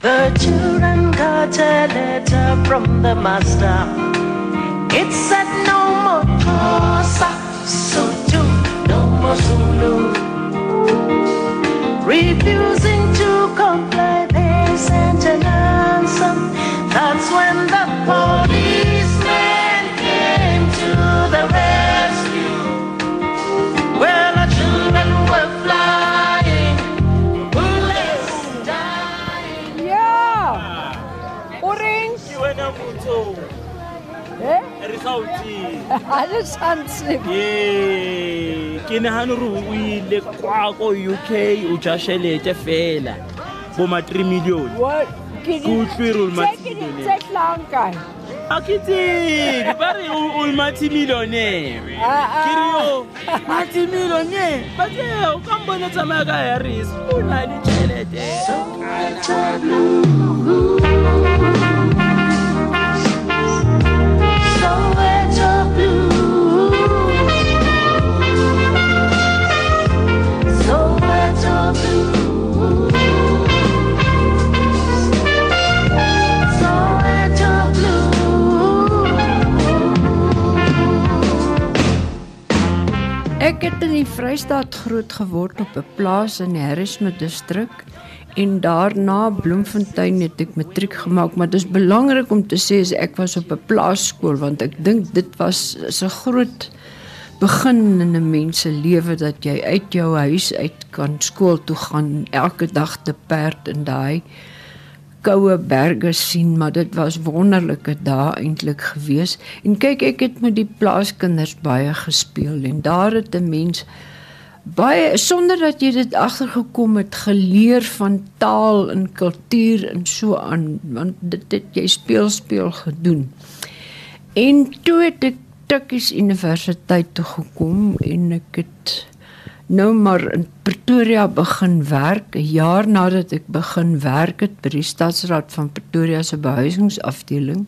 The children got a letter from the master. It said no more Xhosa, Sotho, no more Zulu. Refusing ga le tshwantseng ke nagane gore o ile kwa ko uk o ja šhelete fela boma 3 million. Ke utlwe re olmatsetlhankae a ke tsebe ba re olmatimillionaire ah, ah. ke re yo matimillionaire bateo ka mbone tsamaya ka harris o na le tšhelete Ek het in die Vrystaat groot geword op 'n plaas in die Harrismith distrik en daarna Bloemfontein het ek matriek gemaak, maar dit is belangrik om te sê ek was op 'n plaasskool want ek dink dit was 'n groot begin in 'n mens se lewe dat jy uit jou huis uit kan skool toe gaan elke dag te perd in daai koue berge sien, maar dit was wonderlike dae eintlik gewees. En kyk, ek het met die plaaskinders baie gespeel en daar het 'n mens baie sonder dat jy dit agtergekom het geleer van taal en kultuur en so aan, want dit het jy speel speel gedoen. En toe het ek Tukkies Universiteit toe gekom en ek het nou maar in Pretoria begin werk 'n jaar nadat ek begin werk het by die Stadsraad van Pretoria se behuisingsafdeling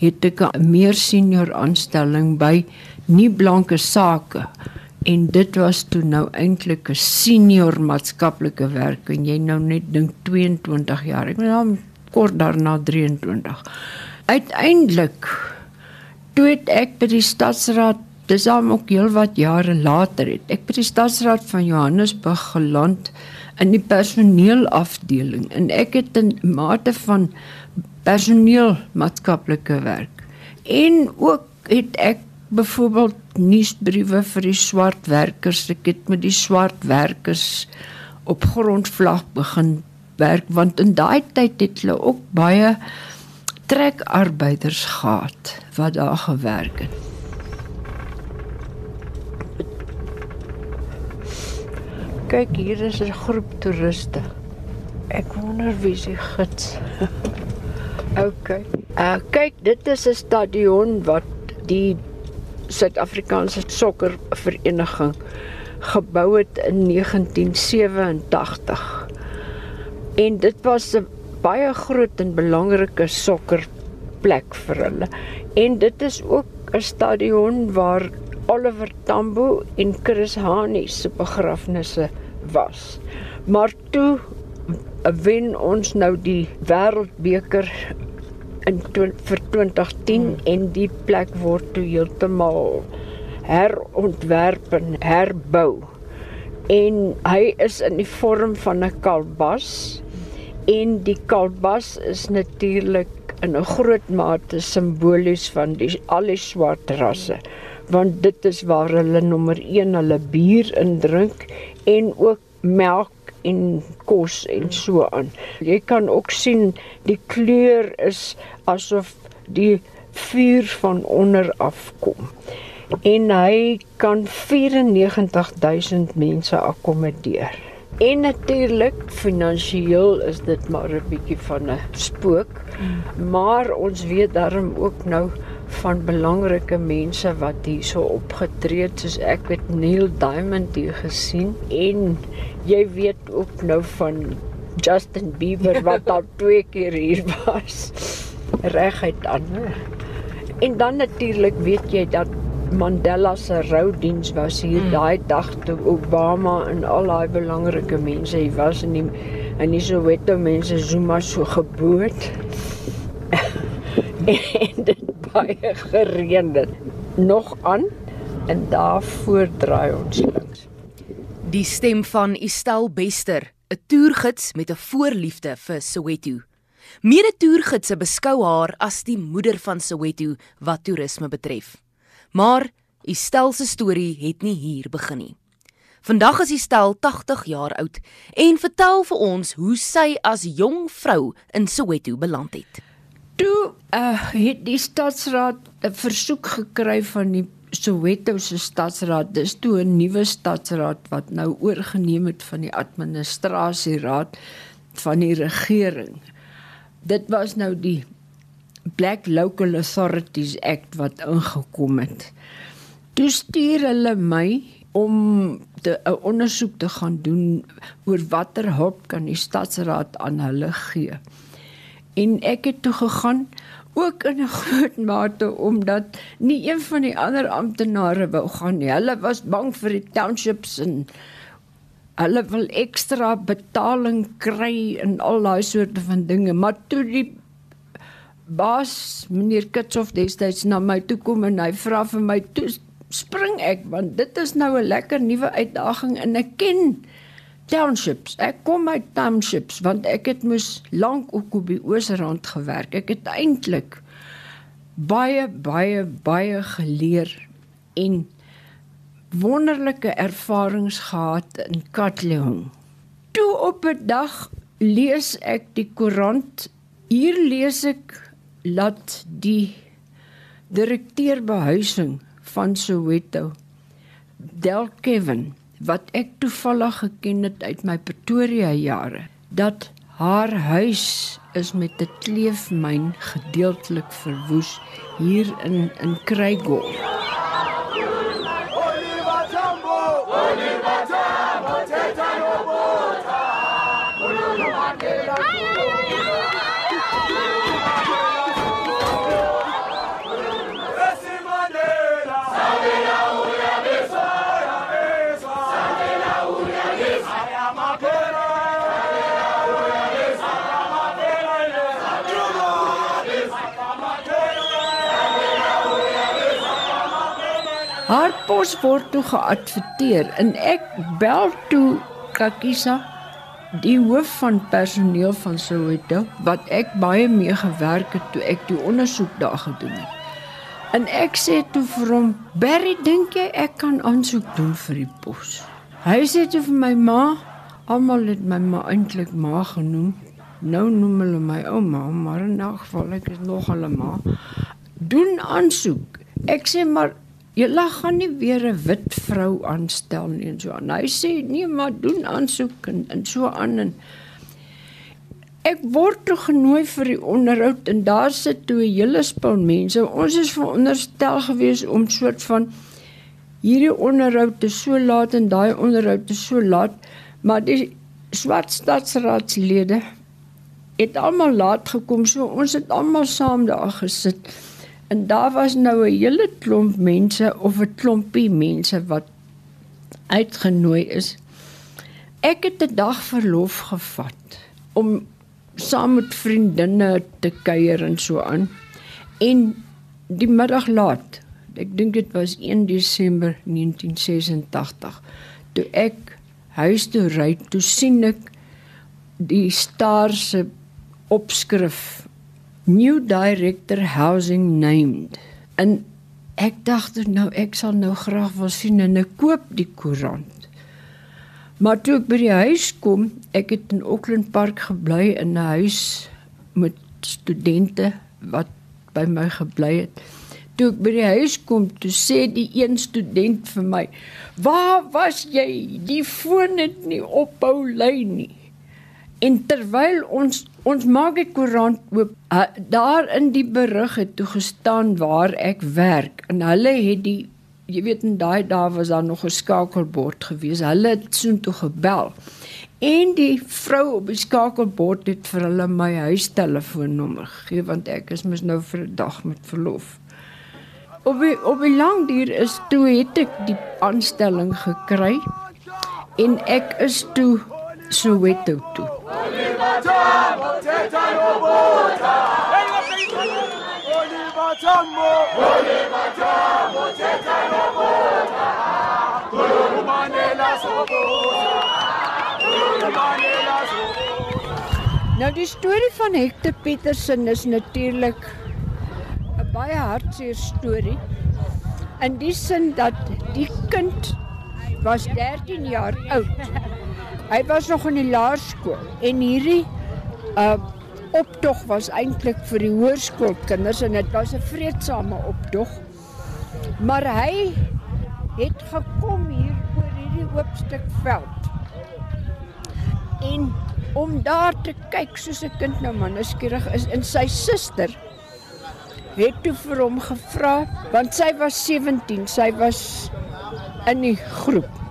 het ek 'n meer senior aanstelling by nie blanke sake. En dit was toe nou eintlik 'n senior maatskaplike werk en jy nou net dink 22 jaar. Ek ben nou kort daarna 23 uiteindelik toe ek by die stadsraad dis al ook heelwat jare later het ek by die stadsraad van Johannesburg geland in die personeelafdeling en ek het 'n mate van personeel maatskaplike werk en ook het ek byvoorbeeld nuusbriewe vir die swart werkers ek het met die swart werkers op grondvlag begin werk want in daai tyd het hulle ook baie trekarbeiders gehad wat daar gewerk het. Kyk, hier is 'n groep toeriste. Ek wonder wie se gids. OK. Uh kyk, dit is 'n stadion wat die Suid-Afrikaanse sokkervereniging gebou het in 1987. En dit was 'n baie groot en belangrike sokkerplek vir hulle. En dit is ook 'n stadion waar Oliver Tambo en Chris Hani se begrafnisse was. Maar toe wen ons nou die Wêreldbeker in vir 2010 hmm. en die plek word toe heeltemal herontwerp en herbou. En hy is in die vorm van 'n kalbas en die kalbas is natuurlik in 'n groot mate simbolies van die al die swart rasse want dit is waar hulle nommer 1 hulle bier indrink en ook melk en kos en so aan. Jy kan ook sien die kleur is asof die vuur van onder af kom. En hy kan 94000 mense akkommodeer. En natuurlik finansiëel is dit maar 'n bietjie van 'n spook. Maar ons weet daarom ook nou van belangrike mense wat hierso opgetree het soos ek het Neil Diamond hier gesien en jy weet ook nou van Justin Bieber wat al twee keer hier was reguit aan. hè. En dan natuurlik weet jy dat Mandela se roudiens was hier mm. daai dag toe Obama en al daai belangrike mense hier was en die en die Soweto mense Zuma so geboot. en dit baie gereën het. Nog aan en daarvoor draai ons links. Die stem van Estel Bester, 'n toergids met 'n voorliefde vir Soweto. Mede-toergidse beskou haar as die moeder van Soweto wat toerisme betref. Maar Estel se storie het nie hier begin nie. Vandag is Estel 80 jaar oud en vertel vir ons hoe sy as jong vrou in Soweto beland het. Toe uh, het die stadsraad 'n versoek gekry van die Soweto se stadsraad. Dis toe 'n nuwe stadsraad wat nou oorgeneem het van die administrasieraad van die regering. Dit was nou die Black Local Authorities Act wat ingekom het. Toe stuur hulle my om 'n ondersoek te gaan doen oor watter hulp kan die stadsraad aan hulle gee. En ek het toe gegaan ook in 'n groot mate omdat nie een van die ander amptenare wou gaan nie. Hulle was bang vir die townships en hulle wil ekstra betaling kry en al daai soorte van dinge. Maar toe die baas meneer Kitsoff destyds na my toe kom en hy vra vir my toe spring ek want dit is nou 'n lekker nuwe uitdaging en ek ken townships. Ek kom uit townships want ek het mos lank ook op die Oosrand gewerk. Ek het eintlik baie baie baie geleer en wonderlike ervarings gehad in Katlehong. Toe op 'n dag lees ek die koerant. Hier lees ek dat die direkteur behuising van Soweto, Del Kevin wat ek toevallig geken het uit my Pretoria jare dat haar huis is met 'n kleefmyn gedeeltelik verwoes hier in in Krygol. Pos word toe geadverteer en ek bel toe Kakisa die hoof van personeel van Soweto wat ek baie mee gewerk het toe ek die ondersoek daar gedoen het. En ek sê toe vir hom, "Barry, dink jy ek kan aansoek doen vir die pos?" Hy sê toe vir my ma, almal het my ma eintlik ma genoem. Nou noem hulle my ouma, maar in elk geval ek is nog hulle ma. Doen aansoek. Ek sê maar Lag gaan nie weer 'n wit vrou aanstel nie en so aan. Hy sê nee, maar doen aansoek en, en so aan en ek word toe genooi vir die onderhoud en daar sit toe 'n hele span mense. Ons is veronderstel gewees om soort van hierdie onderhoud te so laat en daai onderhoud te so laat, maar die swart stadsraadslede het almal laat gekom, so ons het almal saam daar gesit. En daar was nou 'n hele klomp mense of 'n klompie mense wat uitgenooi is. Ek het 'n dag verlof gevat om saam met vriendinne te kuier en so aan. En die middag laat, ek dink dit was 1 Desember 1986, toe ek huis toe ry, toe sien ek die Star se opskrif new director housing named. En ek dacht nou ek sal nou graag wil sien en ek koop die koerant. Maar toe ek by die huis kom ek het in Auckland Park gebly in 'n huis met studente wat by my gebly het. Toe ek by die huis kom toe sê die een student vir my waar was jy? Die foon het nie ophou lui nie. En terwyl ons ons maak die koerant oop, daar in die berig het toe gestaan waar ek werk en hulle het die jy weet in daai dae was daar nog 'n skakelbord gewees. Hulle het soontoe gebel. En die vrou op die skakelbord het vir hulle my huistelefoonnommer gegee want ek is mos nou vir 'n dag met verlof. Op die, op die lang duur is toe het ek die aanstelling gekry en ek is toe Soweto toe. Nou die storie van Hector Petersen is natuurlik 'n baie hartseer storie. In die sin dat die kind was 13 jaar oud. Hy was nog in die laerskool en hierdie uh optog was eintlik vir die hoërskoolkinders en dit was 'n vreedsame optog. Maar hy het gekom hier oor hierdie oop stuk veld. En om daar te kyk soos 'n kind nou maar nuuskierig is en sy suster het toe vir hom gevra want sy was 17, sy was in die groep.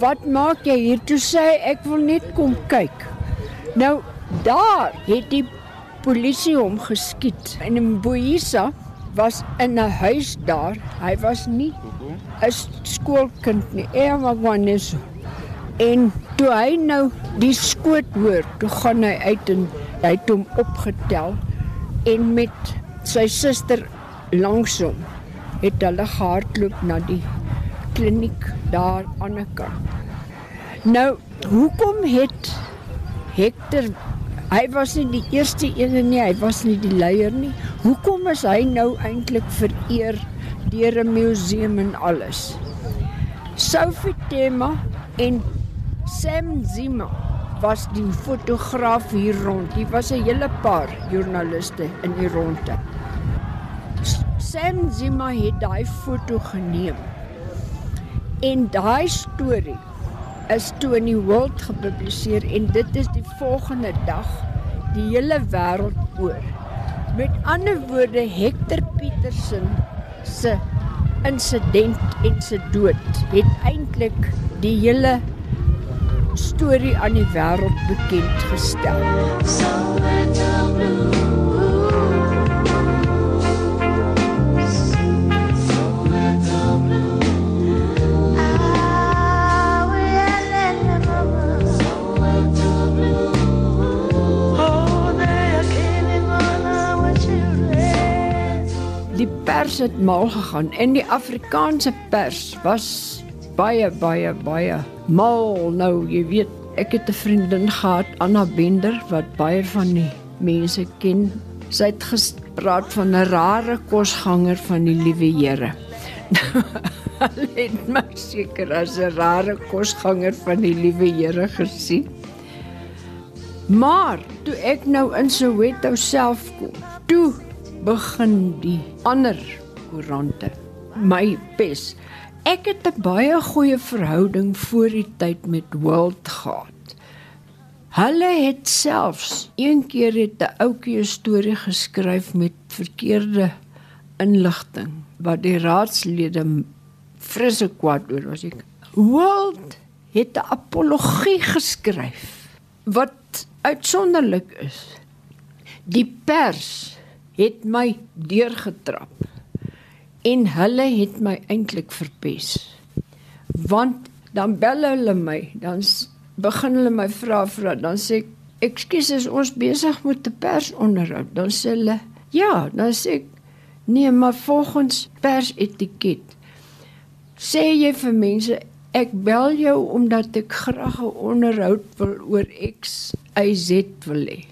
Wat maak jy hier toe sê hy, ek wil net kom kyk. Nou daar het die polisie hom geskiet en Mboisa was in 'n huis daar. Hy was nie 'n skoolkind nie. Emagwaneso. En toe hy nou die skoot hoor, toe gaan hy uit en hy het hom opgetel en met sy suster langs hom het hulle gehardloop na die kliniek daar aan die kant. Nou, hoekom het Hector hy was nie die eerste een nie, hy was nie die leier nie. Hoekom is hy nou eintlik vereer deur 'n museum en alles? Sophie Tema en Sam Zima was die fotograaf hier rond. Hier was 'n hele paar joernaliste in die ronde. Sam Zima het daai foto geneem. En daai storie is toe in die World gepubliseer en dit is die volgende dag die hele wêreld oor. Met ander woorde Hector Petersen se insident en se dood het eintlik die hele storie aan die wêreld bekend gestel. Soweto pers het mal gegaan en die Afrikaanse pers was baie baie baie mal. Nou jy weet ek het 'n vriendin gehad Anna Bender wat baie van die mense ken. Sy het gepraat van 'n rare kosganger van die liewe Here Hulle het my seker as 'n rare kosganger van die liewe Here gesien. Maar toe ek nou in Soweto self kom, toe begin die ander koerante my pes. Ek het 'n baie goeie verhouding voor die tyd met World gehad. Hulle het selfs een keer het 'n ouetjie 'n storie geskryf met verkeerde inligting wat die raadslede frisse kwaad oor was ek. World het 'n apologie geskryf wat uitsonderlik is. Die pers het my deurgetrap en hulle het my eintlik verpes. Want dan bel hulle my, dan begin hulle my vra vra, dan sê ek ekskuus is ons besig met 'n personderhoud. Dan sê hulle ja, dan sê ek nee, maar volgens persetiket sê jy vir mense ek bel jou omdat ek graag 'n onderhoud wil oor X Y Z wil hê.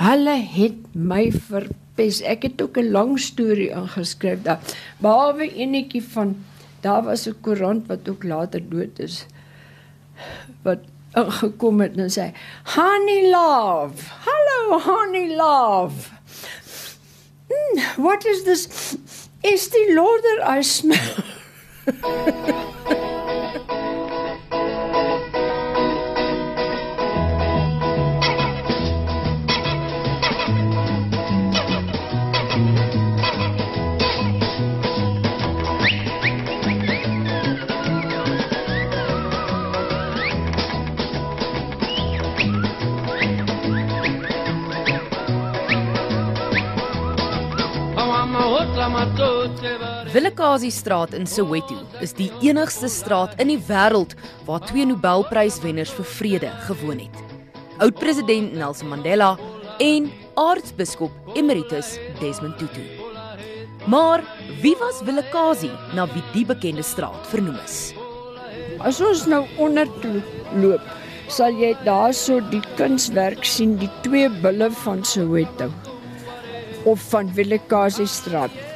Hulle het my verpes. Ek het ook 'n lang storie ingeskryf daar. Behalwe enetjie van daar was 'n koerant wat ook later dood is wat ingekom het en sê Honey love. Hallo honey love. Hmm, what is this? Is die lauder I smell? Willekasi straat in Soweto is die enigste straat in die wêreld waar twee Nobelpryswenners vir vrede gewoon het. Oud-president Nelson Mandela en aartsbiskop emeritus Desmond Tutu. Maar wie was Willekasi na wie die bekende straat vernoem is? As ons nou onder toe loop, sal jy daarso die kunswerk sien, die twee bulle van Soweto of van Willekasi straat.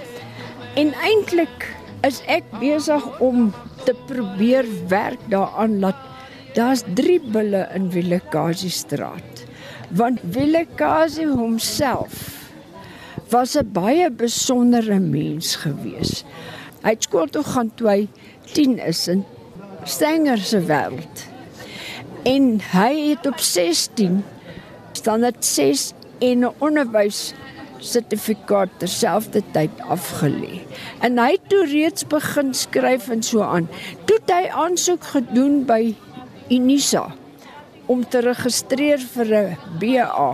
En eintlik is ek besig om te probeer werk daaraan dat daar's 3 bulle in Willekasi straat. Want Willekasi homself was 'n baie besondere mens gewees. Hy het skool toe gaan toe hy 10 is in Stenger se wêreld. En hy het op 16 standaard 6 en 'n onderwys sertifikaat terselfdertyd afgelê. En hy het toe reeds begin skryf en so aan. Toe het hy aansoek gedoen by Unisa om te registreer vir 'n BA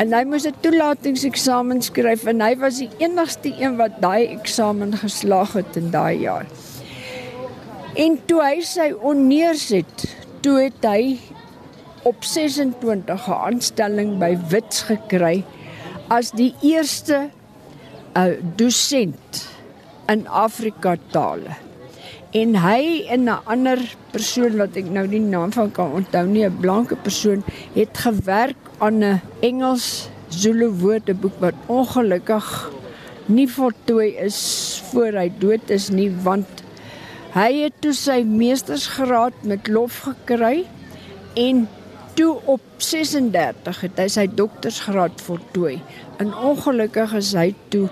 En hy moes 'n toelatingseksamen skryf en hy was die enigste een wat daai eksamen geslaag het in daai jaar. En toe hy sy onneers het, toe het hy op 26 'n aanstelling by Wits gekry as die eerste uh, dosent in Afrika tale. En hy en 'n ander persoon wat ek nou die naam van kan onthou nie, 'n blanke persoon het gewerk aan 'n Engels Zulu woordeboek wat ongelukkig nie voltooi is voor hy dood is nie want hy het toe sy meestersgraad met lof gekry en toe op 36 het hy sy doktorsgraad voltooi en ongelukkig is hy toe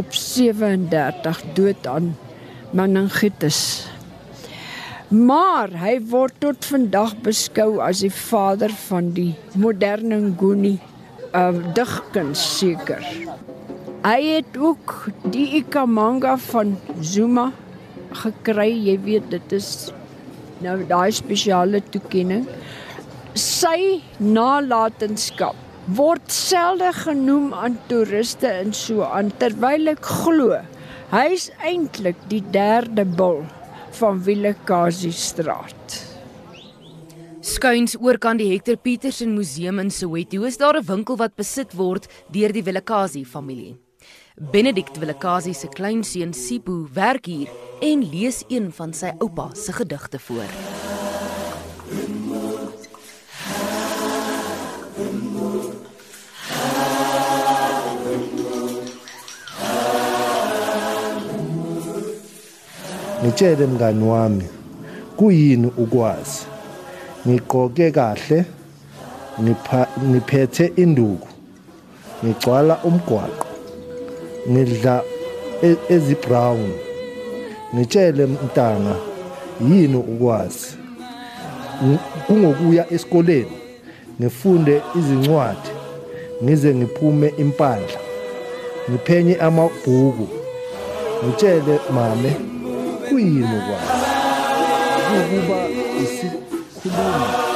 op 37 dood aan meningitis Maar hy word tot vandag beskou as die vader van die moderne Nguni uh digkuns seker. Hy het ook die Ikamanga van Zuma gekry, jy weet dit is nou daai spesiale toekenning. Sy nalatenskap word selde genoem aan toeriste en so aan terwyl ek glo hy's eintlik die derde bul van Willekasi straat. Skuins oorkant die Hector Petersen Museum in Soweto is daar 'n winkel wat besit word deur die Willekasi familie. Benedict Willekasi se kleinseun Sipho werk hier en lees een van sy oupa se gedigte voor. Ngitshele mngani wami kuyini ukwazi? Ngigqoke kahle ngiphethe induku ngigcwala umgwaqo ngidla e-, ezibrown. Ngitshele mntanga yini ukwazi? Kungokuya esikoleni ngifunde izincwadi ngize ngiphume impandla ngiphenye amabhuku. Ngitshele mame kuyini okwayo ngokuba isikhulumi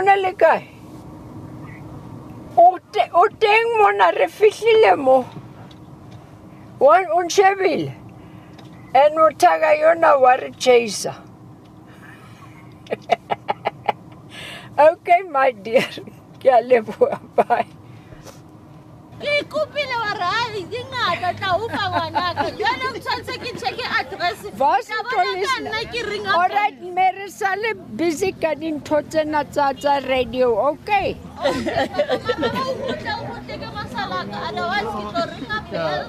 Λοναλικά. Ούτε, ούτε ήμουν ρε φίλε μου. Un chevil. En utaga yo na war chesa. okay, my dear. Ke a leboha, bye. Ke ikopile wa re a di ngata tla upa ngwanaka. mere busy ka tsa tsa radio. Okay. Kgutle, o kgutle ke masalaka otherwise ke tlo ringa bell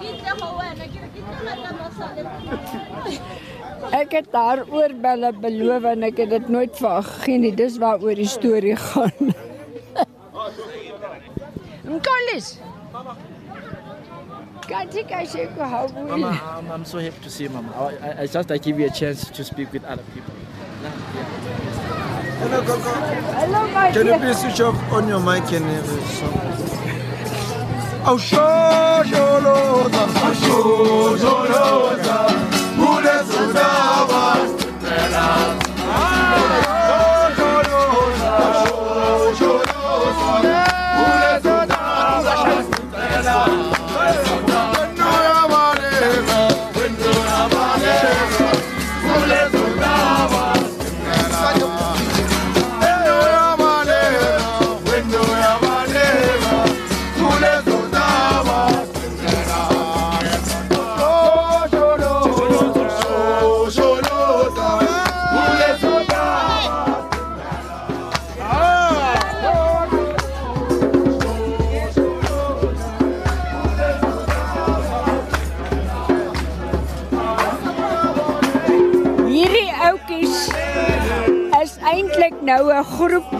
ke tle go wena ke re ke tlo lata masale Ek het daar oor belle beloof en ek het dit nooit gegee nie. Dis waaroor die storie gaan. Nkolis. Kanti kahle ku Mama, hawu. I'm, I'm so happy to see you, Mama. I, I, I just I give you a chance to speak with other people. Hello, Coco. Hello my Can you please switch off on your mic and have a song? Oh, sure, sure, Lord. Oh,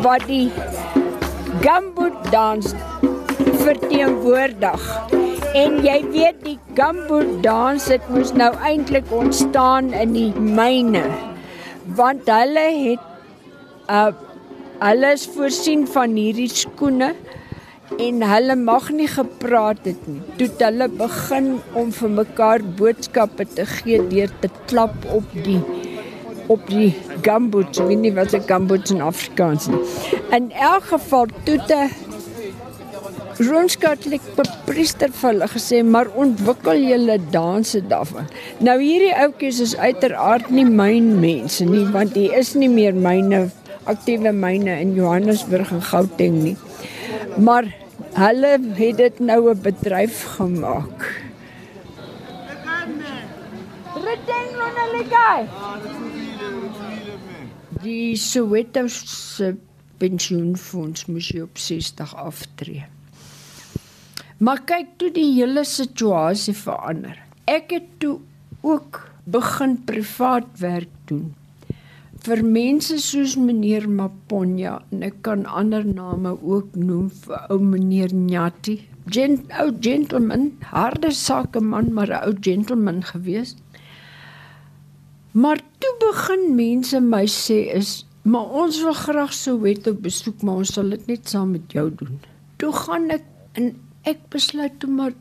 wat die gumboot dans verteenwoordig. En jy weet die gumboot dans het mos nou eintlik ontstaan in die myne. Want hulle het uh hulle is voorsien van hierdie skoene en hulle mag nie gepraat het nie. Toe het hulle begin om vir mekaar boodskappe te gee deur te klap op die op die gumboots, ek weet nie wat 'n gumboots in Afrikaans nie. In elk geval toe te Rooms-Katolik priester vir hulle gesê, maar ontwikkel julle danse daarvan. Nou hierdie ouetjies is uiteraard nie myn mense nie, want hier is nie meer myne aktiewe myne in Johannesburg en Gauteng nie. Maar hulle het dit nou 'n bedryf gemaak. Retengo na legai. Die Soweto se pensioenfonds moes jy op 60 aftree. Maar kyk toe die hele situasie verander. Ek het toe ook begin privaat werk doen vir mense soos meneer Maponya en ek kan ander name ook noem vir ou meneer Nyati. Gent, ou gentleman, harde sakeman, maar 'n ou gentleman gewees. Maar toe begin mense my sê is, maar ons wil graag Soweto besoek, maar ons sal dit net saam met jou doen. Toe gaan ek en ek besluit toe maar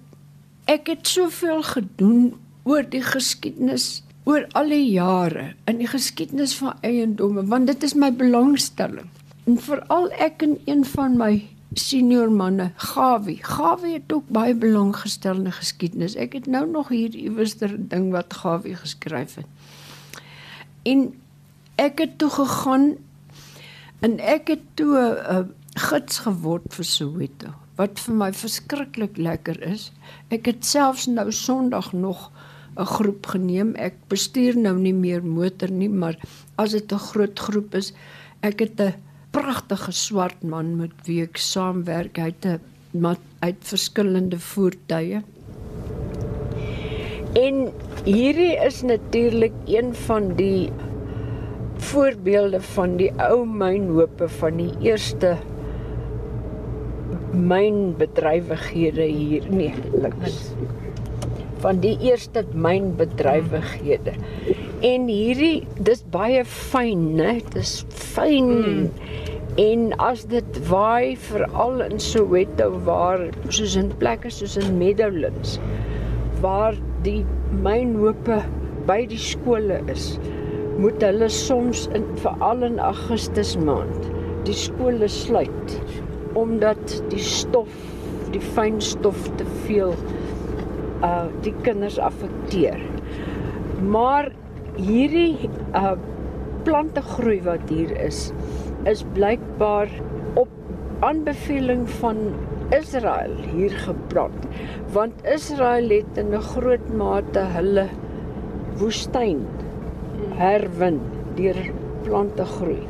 ek het soveel gedoen oor die geskiedenis oor al die jare in die geskiedenis van eiendomme want dit is my belangstelling. En veral ek en een van my senior manne, Gawie. Gawie het ook baie belang gestel in geskiedenis. Ek het nou nog hier iewers 'n ding wat Gawie geskryf het. En ek het toe gegaan en ek het toe 'n gids geword vir Soweto wat vir my verskriklik lekker is. Ek het selfs nou Sondag nog 'n groep geneem. Ek bestuur nou nie meer motor nie, maar as dit 'n groot groep is, ek het 'n pragtige swart man met wie ek saamwerk. Hy het 'n uit verskillende voertuie. En hierdie is natuurlik een van die voorbeelde van die ou mynhope van die eerste mynbedrywighede hier. Nee links. Van die eerste mynbedrywighede en hierdie dis baie fyn né? Dis fyn mm. en as dit waai veral in Soweto waar soos in plekke soos in Meadowlands waar die mynhope by die skole is moet hulle soms in veral in Augustus maand die skole sluit omdat die stof die fyn stof te veel uh die kinders affekteer. Maar hierdie uh plante groei wat hier is is blykbaar op aanbeveling van Israel hier geplant want Israel het in 'n groot mate hulle woestyn herwin deur plante groei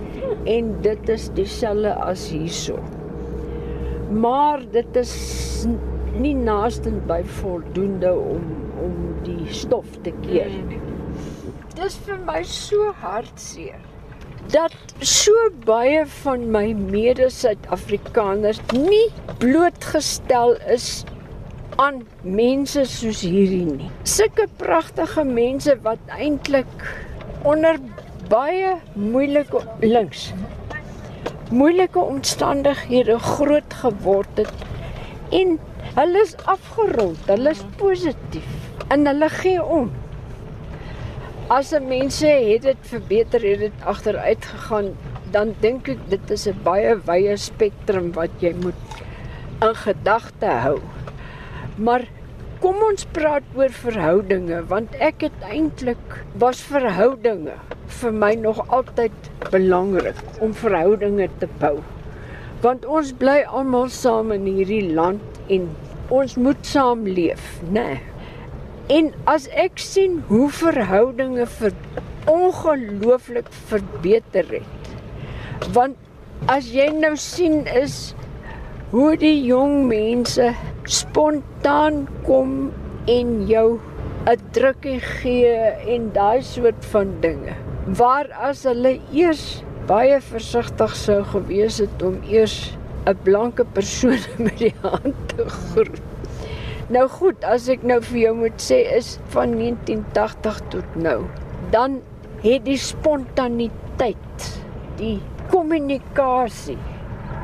en dit is dieselfde as hierso. Maar dit is nie naaste by voldoende om om die stof te keer nie. Dis vir my so hartseer dat so baie van my mede-Suid-Afrikaners nie blootgestel is aan mense soos hierdie nie. Sulke pragtige mense wat eintlik onder baie moeilike links moeilike omstandighede groot geword het en hulle is afgerond, hulle is positief en hulle gee om. As 'n mense het dit verbeter, het dit agteruit gegaan, dan dink ek dit is 'n baie wye spektrum wat jy moet in gedagte hou. Maar kom ons praat oor verhoudinge want ek het eintlik was verhoudinge vir my nog altyd belangrik om verhoudinge te bou. Want ons bly almal saam in hierdie land en ons moet saamleef, né? Nee. En as ek sien hoe verhoudinge vir ongelooflik verbeter het. Want as jy nou sien is hoe die jong mense spontaan kom en jou 'n drukkie gee en daai soort van dinge. Waar as hulle eers baie versigtig sou gewees het om eers 'n blanke persoon met die hand te groet. Nou goed, as ek nou vir jou moet sê is van 1980 tot nou, dan het die spontaniteit, die kommunikasie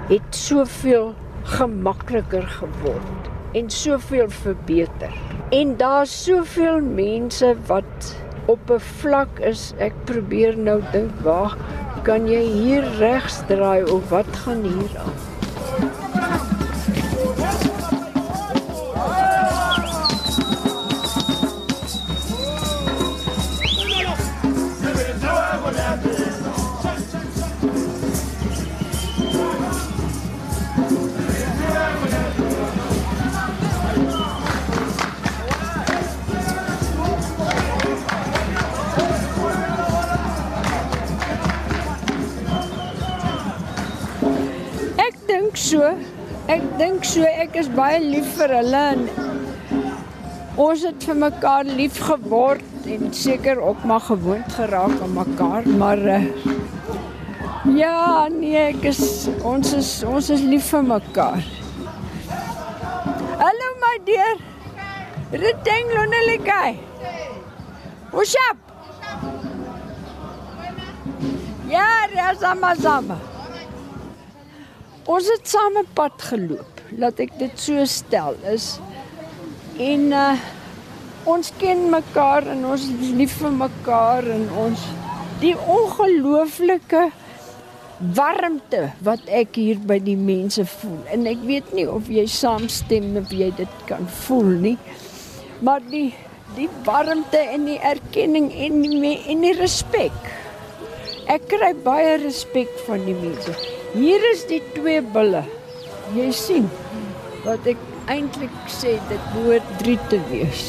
het soveel gemakliker geword en soveel verbeter. En daar's soveel mense wat op 'n vlak is. Ek probeer nou dink, waar kan jy hier regs draai of wat gaan hier aan? Is baie lief vir hulle en ons het vir mekaar lief geword en seker ook maar gewoond geraak aan mekaar, maar uh, ja, nee, ek is ons is ons is lief vir mekaar. Hallo my dear. Riteng lonelikai. What's up? Ja, ja, sama sama. Ons het saam 'n pad geloop, laat ek dit so stel is. En uh ons ken mekaar en ons is lief vir mekaar en ons die ongelooflike warmte wat ek hier by die mense voel. En ek weet nie of jy saamstem of jy dit kan voel nie. Maar die die warmte en die erkenning en die en die respek. Ek kry baie respek van die mense. Hier is die twee bulle. Jy sien wat ek eintlik sê dit behoort 3 te wees.